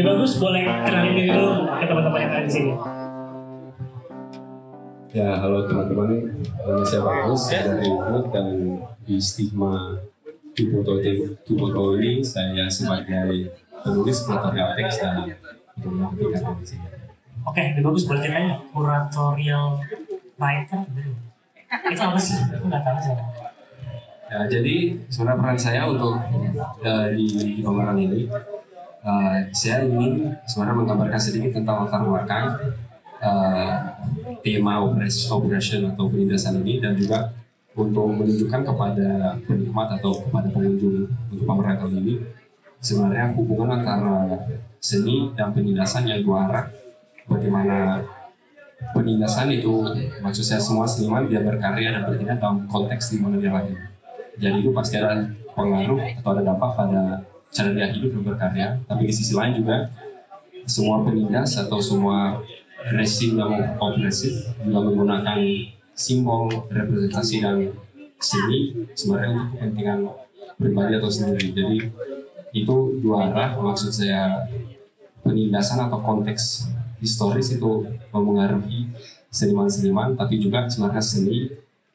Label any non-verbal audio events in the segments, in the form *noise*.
Lebih bagus boleh kenalin diri dulu ke teman-teman yang ada di sini. Ya, halo teman-teman. Nama saya Bagus dari Ubud dan di Stigma 2.0 ini saya sebagai penulis kuratorial teks dan penulis di sini. Oke, lebih bagus boleh ceritain kuratorial writer. Itu apa sih? Aku nggak tahu sih. Ya, jadi sebenarnya peran saya untuk uh, di, di pameran ini, uh, saya ingin sebenarnya menggambarkan sedikit tentang latar belakang uh, tema operation, atau penindasan ini dan juga untuk menunjukkan kepada penikmat atau kepada pengunjung untuk pameran kali ini sebenarnya hubungan antara seni dan penindasan yang dua arah. Bagaimana penindasan itu maksud saya semua seniman dia berkarya dan bertindak dalam konteks di mana dia lahir. Jadi itu pasti ada pengaruh atau ada dampak pada cara dia hidup dan berkarya. Tapi di sisi lain juga semua penindas atau semua resim yang opresif juga menggunakan simbol representasi dan seni sebenarnya untuk kepentingan pribadi atau sendiri. Jadi itu dua arah maksud saya penindasan atau konteks historis itu mempengaruhi seniman-seniman tapi juga sebenarnya seni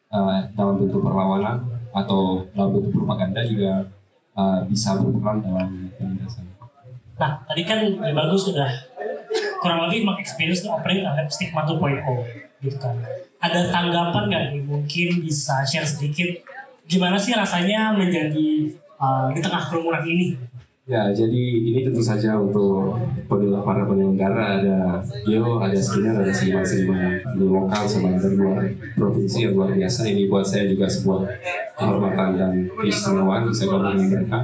uh, dalam bentuk perlawanan atau dalam bentuk propaganda juga uh, bisa berperan dalam penindasan. Nah, tadi kan ya bagus sudah kurang lebih mengexperience operate terhadap stigma 2.0 gitu kan. Ada tanggapan nggak nih? Mungkin bisa share sedikit gimana sih rasanya menjadi uh, di tengah kerumunan ini? Ya, jadi ini tentu saja untuk para penyelenggara ada Gio, ada Skinner, ada seniman-seniman di lokal sama dari luar provinsi yang luar biasa. Ini buat saya juga sebuah kehormatan dan keistimewaan bisa gabung dengan mereka.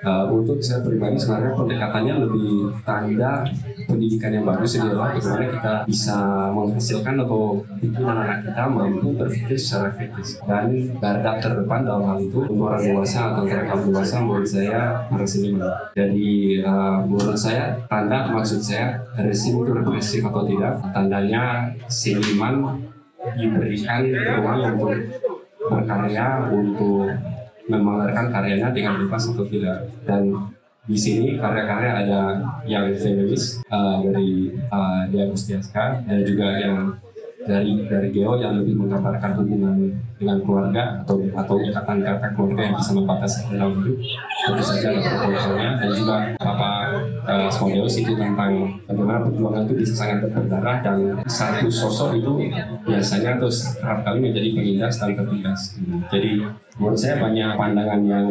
Uh, untuk saya pribadi sebenarnya pendekatannya lebih tanda pendidikan yang bagus adalah bagaimana kita bisa menghasilkan atau bikin anak-anak kita mampu berpikir secara kritis dan garda terdepan dalam hal itu untuk orang dewasa atau mereka dewasa menurut saya para seniman. Jadi uh, menurut saya tanda maksud saya resim itu represif atau tidak tandanya seniman diberikan ruang untuk berkarya untuk memamerkan karyanya dengan bebas atau tidak. Dan di sini karya-karya ada yang feminis uh, dari uh, Dia Gustiaska dan juga yang dari dari Geo yang lebih menggambarkan hubungan dengan keluarga atau atau ikatan kata keluarga yang bisa membatasi dalam hidup. Tentu saja ada protokolnya dan juga apa uh, itu tentang bagaimana perjuangan itu bisa sangat berdarah dan satu sosok itu biasanya terus kerap kali menjadi penindas dan tertindas. Jadi menurut saya banyak pandangan yang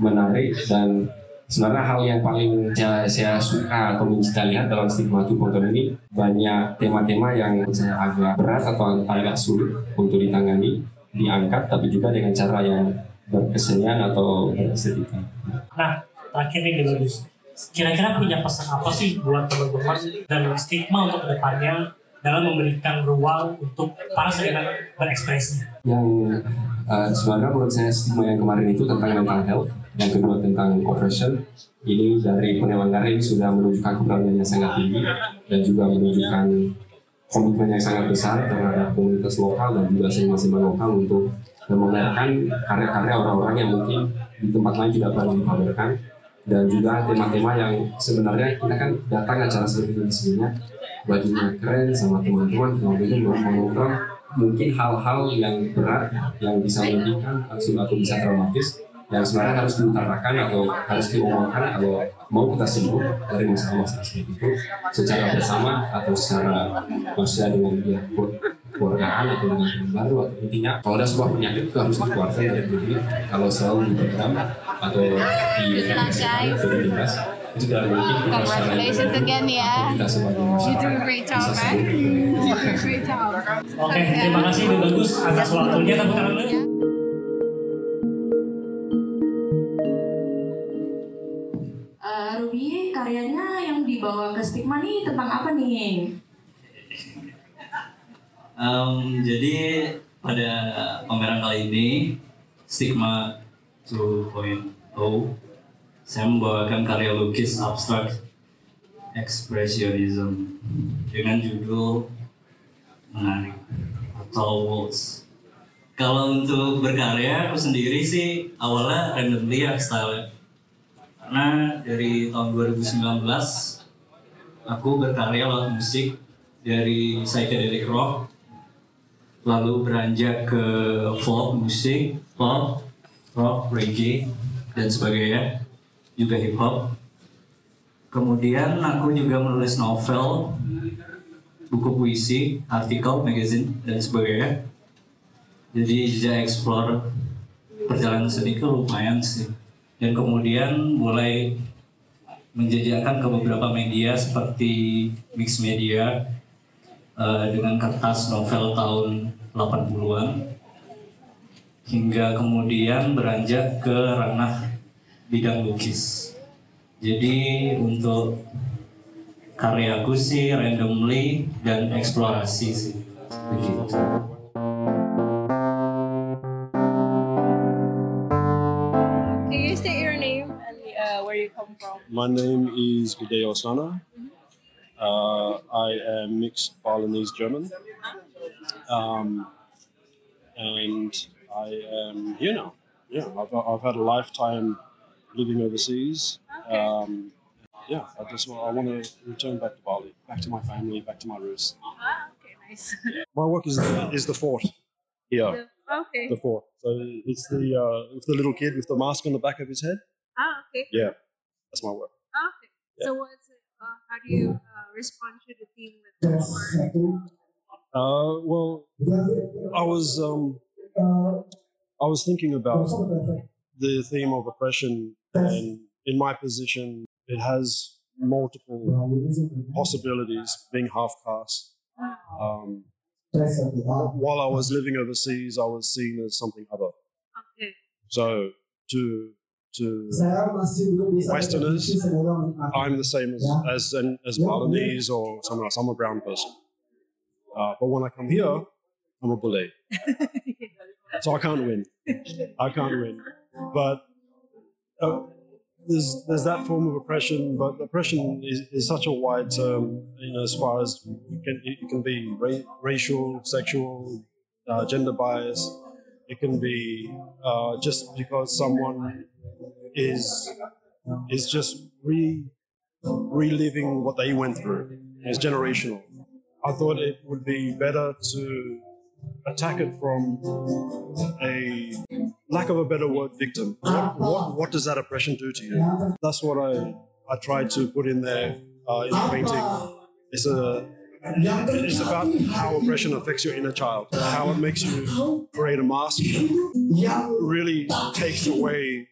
menarik dan sebenarnya hal yang paling saya, saya suka atau kita lihat dalam stigma tubuh ini banyak tema-tema yang saya agak berat atau agak sulit untuk ditangani diangkat tapi juga dengan cara yang berkesenian atau berestetika. Nah, terakhir nih bagus. Kira-kira punya pesan apa sih buat teman-teman dan stigma untuk ke depannya dalam memberikan ruang untuk para seniman berekspresi? Yang uh, sebenarnya menurut saya stigma yang kemarin itu tentang mental health yang kedua tentang operation ini dari penyelenggara ini sudah menunjukkan keberanian yang sangat tinggi dan juga menunjukkan komitmen yang sangat besar terhadap komunitas lokal dan juga seniman-seniman lokal untuk memamerkan karya-karya orang-orang yang mungkin di tempat lain tidak pernah dipamerkan. Dan juga tema-tema yang sebenarnya kita kan datang acara seperti ini sebelumnya. Bajunya keren sama teman-teman kemudian ngobrol mungkin hal-hal yang berat yang bisa menyedihkan atau bisa traumatis yang sebenarnya harus diutarakan atau harus diomongkan kalau mau kita sembuh dari masalah-masalah seperti itu secara bersama atau secara maksudnya dengan dia keluargaan atau dengan yang baru atau intinya kalau ada sebuah penyakit itu harus dikeluarkan dari diri kalau selalu dipendam atau di atau ditindas itu tidak mungkin kita Congratulations again ya. kita sebagai You do a great job, man. You do a great job. Oke, terima kasih bagus atas waktunya. Tepuk tangan dulu. Stigma nih tentang apa nih? Um, jadi pada pameran kali ini Stigma 2.0 saya membawakan karya lukis abstrak ekspresionism dengan judul menarik atau waltz. Kalau untuk berkarya aku sendiri sih awalnya randomly ya style karena dari tahun 2019 aku berkarya lewat musik dari psychedelic rock, lalu beranjak ke folk musik, pop, rock, reggae, dan sebagainya, juga hip hop. Kemudian aku juga menulis novel, buku puisi, artikel, magazine, dan sebagainya. Jadi saya explore perjalanan seni ke lumayan sih. Dan kemudian mulai menjajakan ke beberapa media seperti mix media eh, dengan kertas novel tahun 80-an hingga kemudian beranjak ke ranah bidang lukis. Jadi untuk karyaku sih randomly dan eksplorasi sih begitu. From? My name is Gideo Sana. Uh, I am mixed Balinese German. Um, and I am here now. Yeah, I've, I've had a lifetime living overseas. Um, yeah, I just I want to return back to Bali, back to my family, back to my roots. Ah, okay, nice. *laughs* My work is the, is the fort here, okay. the fort. So it's the uh, with the little kid with the mask on the back of his head. Ah, okay. Yeah, that's my work. Okay. So what's it, uh, how do you uh, respond to the theme with the? Uh, well, I was um, I was thinking about the theme of oppression, and in my position, it has multiple possibilities. Being half caste, um, while I was living overseas, I was seen as something other. Okay. So to to Westerners, I'm the same as as an, as Balinese or someone else. I'm a brown person. Uh, but when I come here, I'm a bully. *laughs* so I can't win. I can't win. But uh, there's there's that form of oppression, but oppression is, is such a wide term. You know, as far as it can, it can be ra- racial, sexual, uh, gender bias. It can be uh, just because someone is is just re reliving what they went through. It's generational. I thought it would be better to attack it from a lack of a better word victim. What, what, what does that oppression do to you? That's what I, I tried to put in there uh, in the painting. It's a it's about how oppression affects your inner child, how it makes you create a mask, really takes away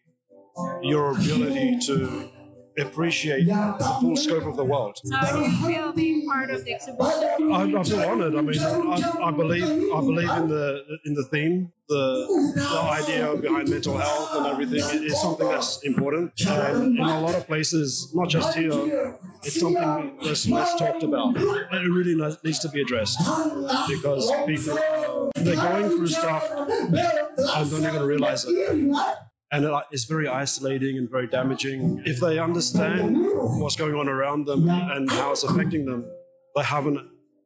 your ability to appreciate the full scope of the world. So how do you feel being part of the exhibition? I, I feel honoured. I mean, I, I believe I believe in the in the theme, the the idea behind mental health and everything is something that's important. And in a lot of places, not just here, it's something that's less talked about. It really needs to be addressed because people they're going through stuff and don't even going to realise it. And it's very isolating and very damaging. If they understand what's going on around them and how it's affecting them, they have an,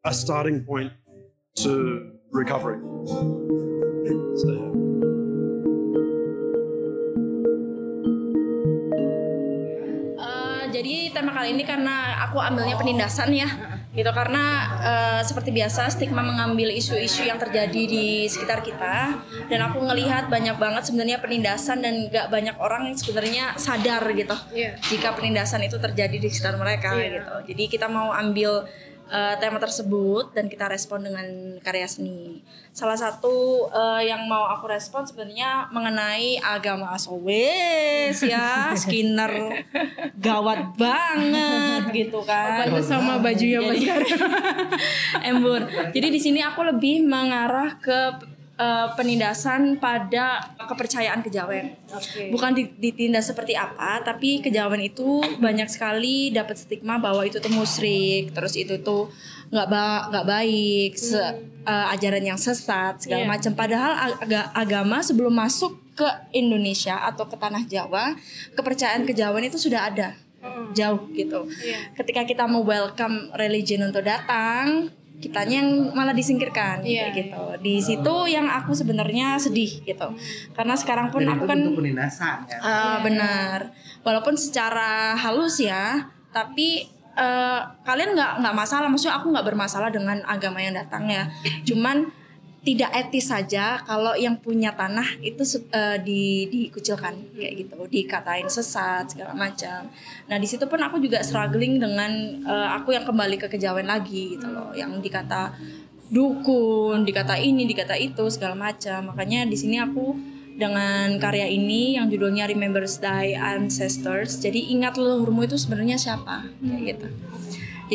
a starting point to recovery. So, yeah. Eh, jadi tema kali ini karena aku ambilnya penindasan ya gitu karena eh, seperti biasa stigma mengambil isu-isu yang terjadi di sekitar kita dan aku ngelihat banyak banget sebenarnya penindasan dan gak banyak orang yang sebenarnya sadar gitu Iya. jika penindasan itu terjadi di sekitar mereka Iya. gitu jadi kita mau ambil eh, tema tersebut dan kita respon dengan karya seni. Salah satu eh, yang mau aku respon sebenarnya mengenai agama asowes ya *laughs* Skinner gawat banget gitu kan. Pantes sama bajunya Mas Jadi- *laughs* embur jadi di sini aku lebih mengarah ke eh, penindasan pada kepercayaan kejawen. Bukan di- ditindas seperti apa tapi kejawen itu banyak sekali dapat stigma bahwa itu tuh musyrik terus itu tuh nggak ba- nggak baik se- eh, ajaran yang sesat segala Iya. macam. Padahal aga- agama sebelum masuk ke Indonesia atau ke tanah Jawa kepercayaan kejawen itu sudah ada. Jauh gitu. Iya. ketika kita mau welcome religion untuk datang kitanya yang malah disingkirkan Iya. kayak gitu di situ yang aku sebenarnya sedih gitu karena sekarang pun Dan aku itu kan penindasan ya. Ah, benar. Walaupun secara halus ya, tapi eh, kalian nggak nggak masalah maksudnya aku nggak bermasalah dengan agama yang datang ya cuman tidak etis saja kalau yang punya tanah itu eh, di dikucilkan kayak gitu dikatain sesat segala macam nah di situ pun aku juga struggling dengan eh, aku yang kembali ke kejawen lagi gitu loh yang dikata dukun dikata ini dikata itu segala macam makanya di sini aku dengan karya ini yang judulnya Remembers Thy Ancestors. Jadi ingat leluhurmu itu sebenarnya siapa kayak gitu.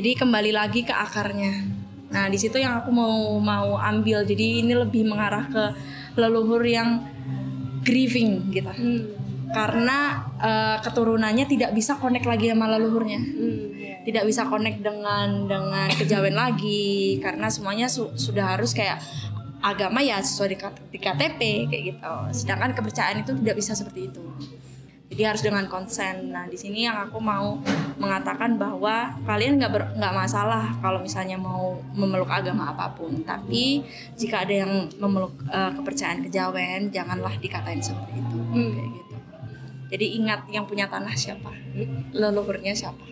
Jadi kembali lagi ke akarnya. Nah, di situ yang aku mau mau ambil. Jadi ini lebih mengarah ke leluhur yang grieving gitu. Karena eh, keturunannya tidak bisa connect lagi sama leluhurnya. Tidak bisa connect dengan dengan kejawen lagi karena semuanya su- sudah harus kayak agama ya sesuai di KTP kayak gitu. Sedangkan kepercayaan itu tidak bisa seperti itu. Jadi harus dengan konsen. Nah di sini yang aku mau mengatakan bahwa kalian nggak ber- nggak masalah kalau misalnya mau memeluk agama apa pun. Tapi jika ada yang memeluk eh, kepercayaan kejawen, janganlah dikatain seperti itu. Kayak gitu. Jadi ingat yang punya tanah siapa, leluhurnya siapa.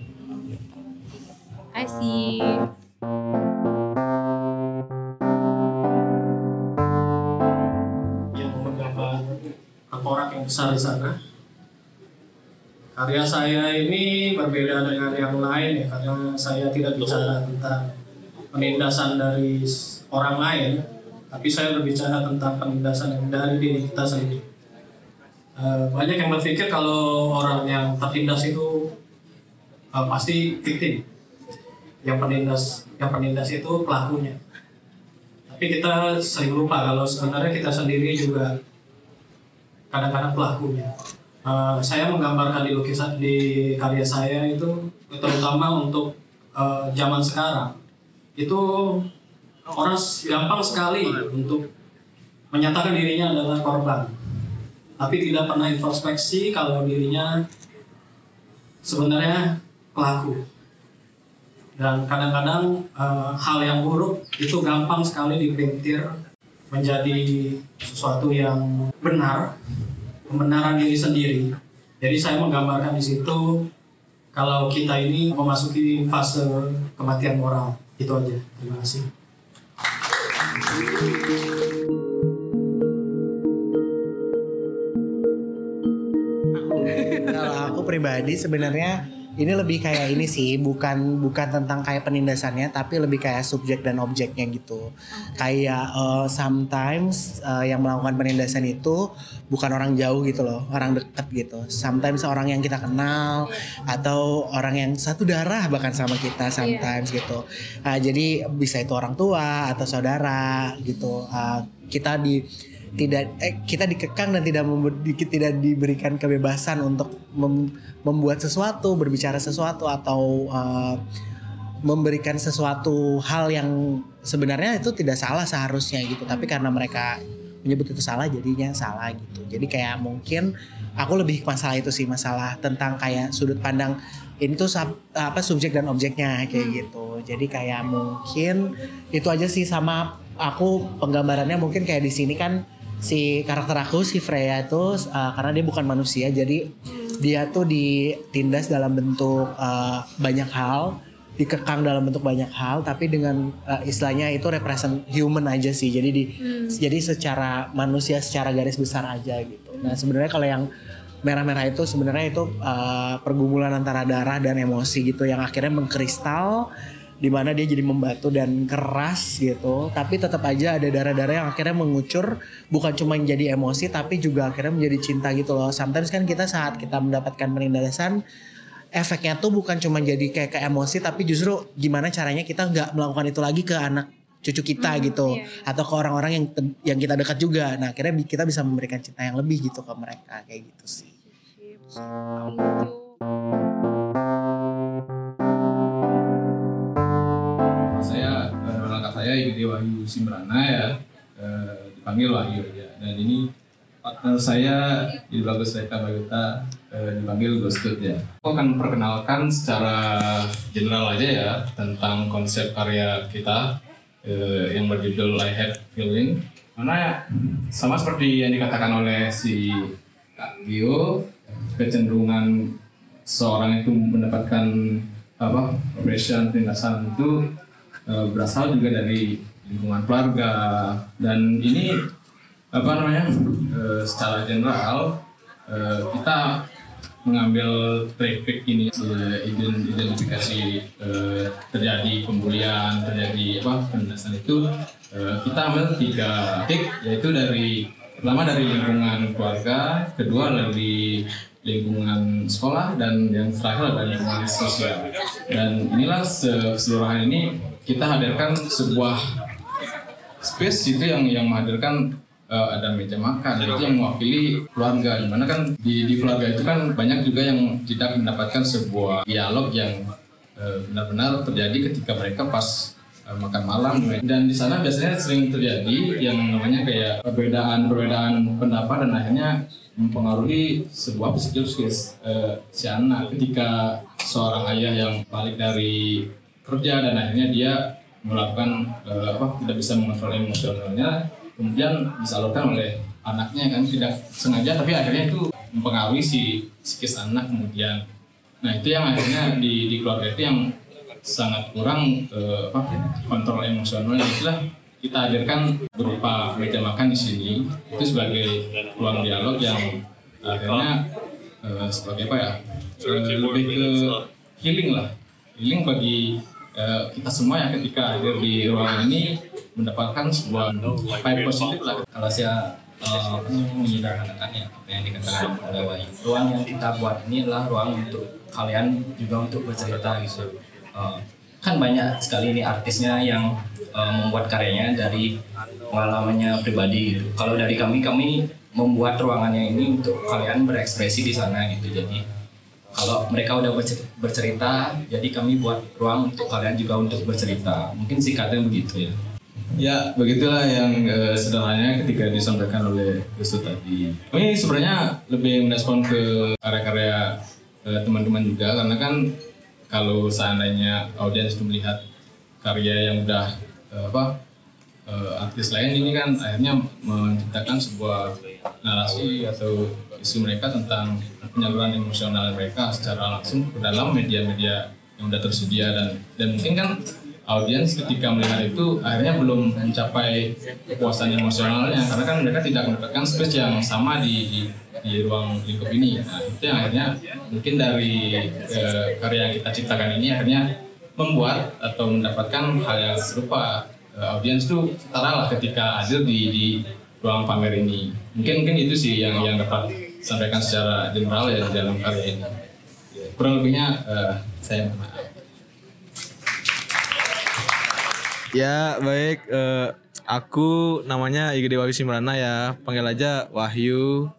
I see. yang menggambar tengkorak yang besar di sana. Karya saya ini berbeda dengan yang lain ya karena saya tidak bicara tentang penindasan dari orang lain, tapi saya berbicara tentang penindasan yang dari diri kita sendiri. Eh, banyak yang berpikir kalau orang yang tertindas itu eh, pasti victim, yang penindas yang penindas itu pelakunya. Tapi kita sering lupa kalau sebenarnya kita sendiri juga kadang-kadang pelakunya. Eh, saya menggambarkan di lukisan di karya saya itu terutama untuk eh, zaman sekarang. Itu orang gampang sekali untuk menyatakan dirinya adalah korban, tapi tidak pernah introspeksi kalau dirinya sebenarnya pelaku. Dan kadang-kadang eh, hal yang buruk itu gampang sekali dipelintir menjadi sesuatu yang benar pembenaran diri sendiri. Jadi saya menggambarkan di situ kalau kita ini memasuki fase kematian moral. Itu aja. Terima kasih. Kalau aku pribadi sebenarnya ini lebih kayak ini sih, bukan bukan tentang kayak penindasannya, tapi lebih kayak subjek dan objeknya gitu. Kayak eh, sometimes eh, yang melakukan penindasan itu bukan orang jauh gitu loh, orang dekat gitu. Sometimes orang yang kita kenal atau orang yang satu darah bahkan sama kita sometimes gitu. Ah, jadi bisa itu orang tua atau saudara gitu. Ah, kita di tidak eh, kita dikekang dan tidak member- di- tidak diberikan kebebasan untuk mem- membuat sesuatu berbicara sesuatu atau eh, memberikan sesuatu hal yang sebenarnya itu tidak salah seharusnya gitu. Tapi karena mereka menyebut itu salah jadinya salah gitu. Jadi kayak mungkin aku lebih masalah itu sih masalah tentang kayak sudut pandang ini tuh sub- apa subjek dan objeknya kayak gitu. Jadi kayak mungkin itu aja sih sama aku penggambarannya mungkin kayak di sini kan si karakter aku si Freya itu uh, karena dia bukan manusia jadi dia tuh ditindas dalam bentuk uh, banyak hal dikekang dalam bentuk banyak hal tapi dengan uh, istilahnya itu represent human aja sih. Jadi di jadi secara manusia secara garis besar aja gitu. Nah sebenarnya kalau yang merah-merah itu sebenarnya itu uh, pergumulan antara darah dan emosi gitu yang akhirnya mengkristal di mana dia jadi membatu dan keras gitu. Tapi tetap aja ada darah-darah yang akhirnya mengucur bukan cuma jadi emosi tapi juga akhirnya menjadi cinta gitu loh. Sometimes kan kita saat kita mendapatkan penindasan efeknya tuh bukan cuma jadi kayak ke emosi tapi justru gimana caranya kita nggak melakukan itu lagi ke anak cucu kita gitu. atau ke orang-orang yang yang kita dekat juga. Nah akhirnya kita bisa memberikan cinta yang lebih gitu ke mereka kayak gitu sih dipanggil Wahyu aja dan ini partner saya di Bagus Reka Bayuta eh, dipanggil Gostut ya. Aku akan perkenalkan secara general aja ya tentang konsep karya kita eh, yang berjudul I Have Feeling. Mana sama seperti yang dikatakan oleh si Kak Gio kecenderungan seorang itu mendapatkan apa operation penindasan itu eh, berasal juga dari lingkungan keluarga. Dan ini apa namanya eh, secara general eh, kita mengambil traffic ini ident- identifikasi eh, terjadi pembulian terjadi apa penindasan itu eh, kita ambil tiga titik yaitu dari pertama dari lingkungan keluarga kedua dari lingkungan sekolah dan yang terakhir adalah lingkungan sosial. Dan inilah se- keseluruhan ini kita hadirkan sebuah space itu yang yang menghadirkan eh, ada meja makan itu yang mewakili keluarga. Di mana kan di, di keluarga itu kan banyak juga yang tidak mendapatkan sebuah dialog yang eh, benar-benar terjadi ketika mereka pas eh, makan malam. Dan di sana biasanya sering terjadi yang namanya kayak perbedaan-perbedaan pendapat dan akhirnya mempengaruhi sebuah psikis eh, si anak. Ketika seorang ayah yang balik dari kerja dan akhirnya dia melakukan eh, apa tidak bisa mengontrol emosionalnya kemudian disalurkan oleh anaknya kan tidak sengaja tapi akhirnya itu mempengaruhi si psikis anak kemudian. Nah itu yang akhirnya di, di keluarga itu yang sangat kurang eh, apa kontrol emosionalnya itulah kita hadirkan berupa meja makan di sini. Itu sebagai ruang dialog yang akhirnya eh, sebagai apa ya eh, lebih ke healing lah. Healing bagi eh, kita semua yang ketika hadir di ruangan ini mendapatkan sebuah vibe positif lah. Kalau saya eh, menyederhanakan ya apa yang dikatakan oleh Wahyu ruang yang kita buat ini adalah ruang untuk kalian juga untuk bercerita gitu. Eh, kan banyak sekali ini artisnya yang eh, membuat karyanya dari pengalamannya pribadi gitu. Kalau dari kami kami membuat ruangannya ini untuk kalian berekspresi di sana gitu. Jadi kalau mereka udah bercer- bercerita jadi kami buat ruang untuk kalian juga untuk bercerita mungkin singkatnya begitu ya Ya, begitulah yang eh, sederhananya ketika disampaikan oleh Yusuf tadi. Ini sebenarnya lebih merespon ke karya-karya eh, teman-teman juga karena kan kalau seandainya audiens itu melihat karya yang udah eh, apa artis lain ini kan akhirnya menciptakan sebuah narasi atau isu mereka tentang penyaluran emosional mereka secara langsung ke dalam media-media yang udah tersedia dan dan mungkin kan audiens ketika melihat itu akhirnya belum mencapai kepuasan emosionalnya karena kan mereka tidak mendapatkan space yang sama di, di, di ruang lingkup ini. Nah, itu yang akhirnya mungkin dari eh, karya yang kita ciptakan ini akhirnya membuat atau mendapatkan hal yang serupa Eh, audiens itu setara lah ketika hadir di, di ruang pamer ini. Mungkin mungkin itu sih yang yang dapat sampaikan secara general ya dalam karya ini. Kurang lebihnya eh, saya maaf. Ya baik, eh, aku namanya Igede Wahyu Simrana ya, panggil aja Wahyu,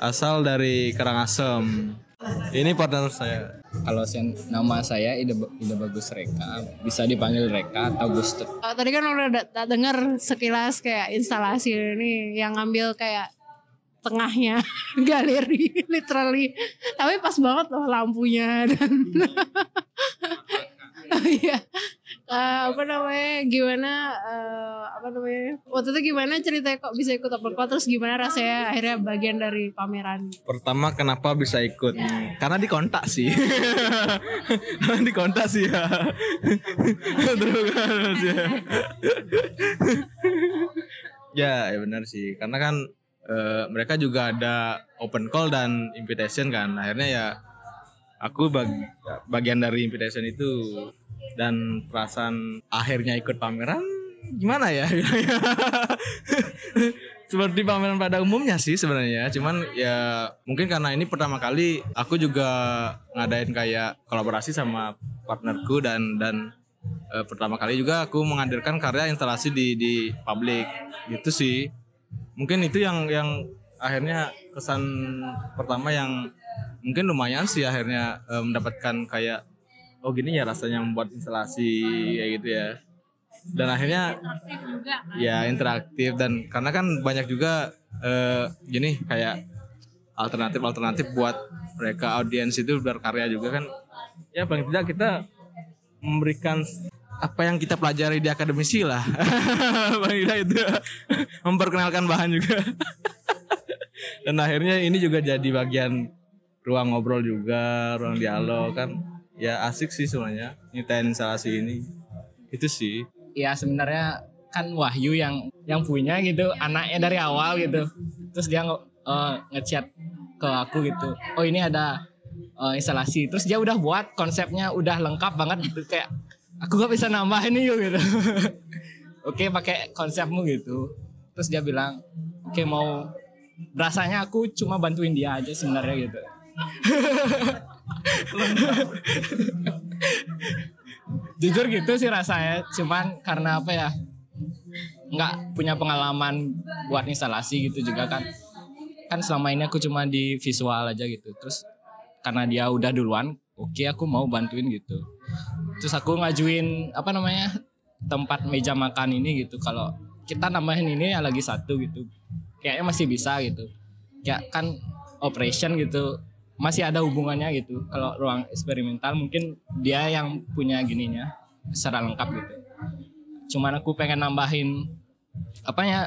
asal dari Karangasem. Ini partner saya. Kalau sen- nama saya Ida, Ida Bagus Reka, bisa dipanggil Reka atau Gustet. Uh, tadi kan udah da- da- dengar sekilas kayak instalasi ini yang ngambil kayak tengahnya *laughs* galeri literally. Tapi pas banget loh lampunya dan *laughs* Oh iya Eh, apa namanya gimana eh, apa namanya waktu itu gimana ceritanya kok bisa ikut call terus gimana rasanya akhirnya bagian dari pameran Pertama kenapa bisa ikut? Karena dikontak sih. Karena *laughs* dikontak sih ya. Terus ya. ya, ya benar sih. Karena kan eh, mereka juga ada open call dan invitation kan. Akhirnya ya aku bag- bagian dari invitation itu dan perasaan akhirnya ikut pameran gimana ya? *laughs* Seperti pameran pada umumnya sih sebenarnya. Cuman ya mungkin karena ini pertama kali aku juga ngadain kayak kolaborasi sama partnerku dan dan eh, pertama kali juga aku menghadirkan karya instalasi di di publik. Gitu sih. Mungkin itu yang yang akhirnya kesan pertama yang mungkin lumayan sih akhirnya eh, mendapatkan kayak oh gini ya rasanya membuat instalasi kayak gitu ya. Dan akhirnya ya interaktif dan karena kan banyak juga eh, gini kayak alternatif alternatif buat mereka audiens itu berkarya juga kan. Ya paling tidak kita memberikan apa yang kita pelajari di akademisi lah. *laughs* Paling tidak itu. *laughs* Memperkenalkan bahan juga. *laughs* Dan akhirnya ini juga jadi bagian ruang ngobrol juga ruang dialog kan ya asik sih sebenarnya nyiptain instalasi ini. Itu sih. Ya sebenarnya kan Wahyu yang yang punya gitu anaknya dari awal gitu. Terus dia uh, ngechat ke aku gitu. Oh ini ada uh, instalasi. Terus dia udah buat konsepnya udah lengkap banget gitu. Kayak aku gak bisa nambahin nih yuk gitu. *laughs* Oke pakai konsepmu gitu. Terus dia bilang oke mau rasanya aku cuma bantuin dia aja sebenarnya gitu *laughs* jujur gitu sih rasanya cuman karena apa ya nggak punya pengalaman buat instalasi gitu juga kan. Kan selama ini aku cuma di visual aja gitu terus karena dia udah duluan oke okay, aku mau bantuin gitu. Terus aku ngajuin apa namanya tempat meja makan ini gitu. Kalau kita nambahin ini ya lagi satu gitu kayaknya masih bisa gitu. Kayak kan operation gitu masih ada hubungannya gitu. Kalau ruang eksperimental mungkin dia yang punya gininya secara lengkap gitu. Cuman aku pengen nambahin apa ya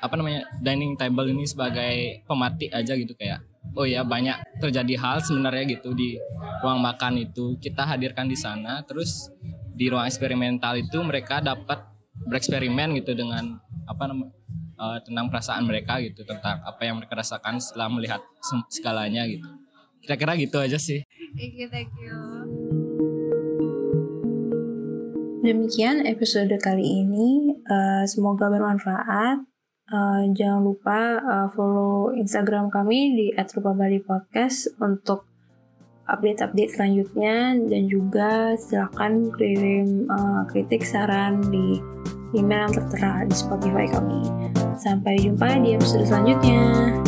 apa namanya dining table ini sebagai pemati aja gitu kayak oh ya banyak terjadi hal sebenarnya gitu di ruang makan itu. Kita hadirkan di sana terus di ruang eksperimental itu mereka dapat bereksperimen gitu dengan apa namanya uh, tentang perasaan mereka gitu tentang apa yang mereka rasakan setelah melihat segalanya gitu kira-kira gitu aja sih thank you thank you Demikian episode kali ini. Uh, semoga bermanfaat. Uh, jangan lupa uh, follow Instagram kami di @rupabali_podcast untuk update-update selanjutnya dan juga silakan kirim uh, kritik saran di email yang tertera di Spotify kami. Sampai jumpa di episode selanjutnya.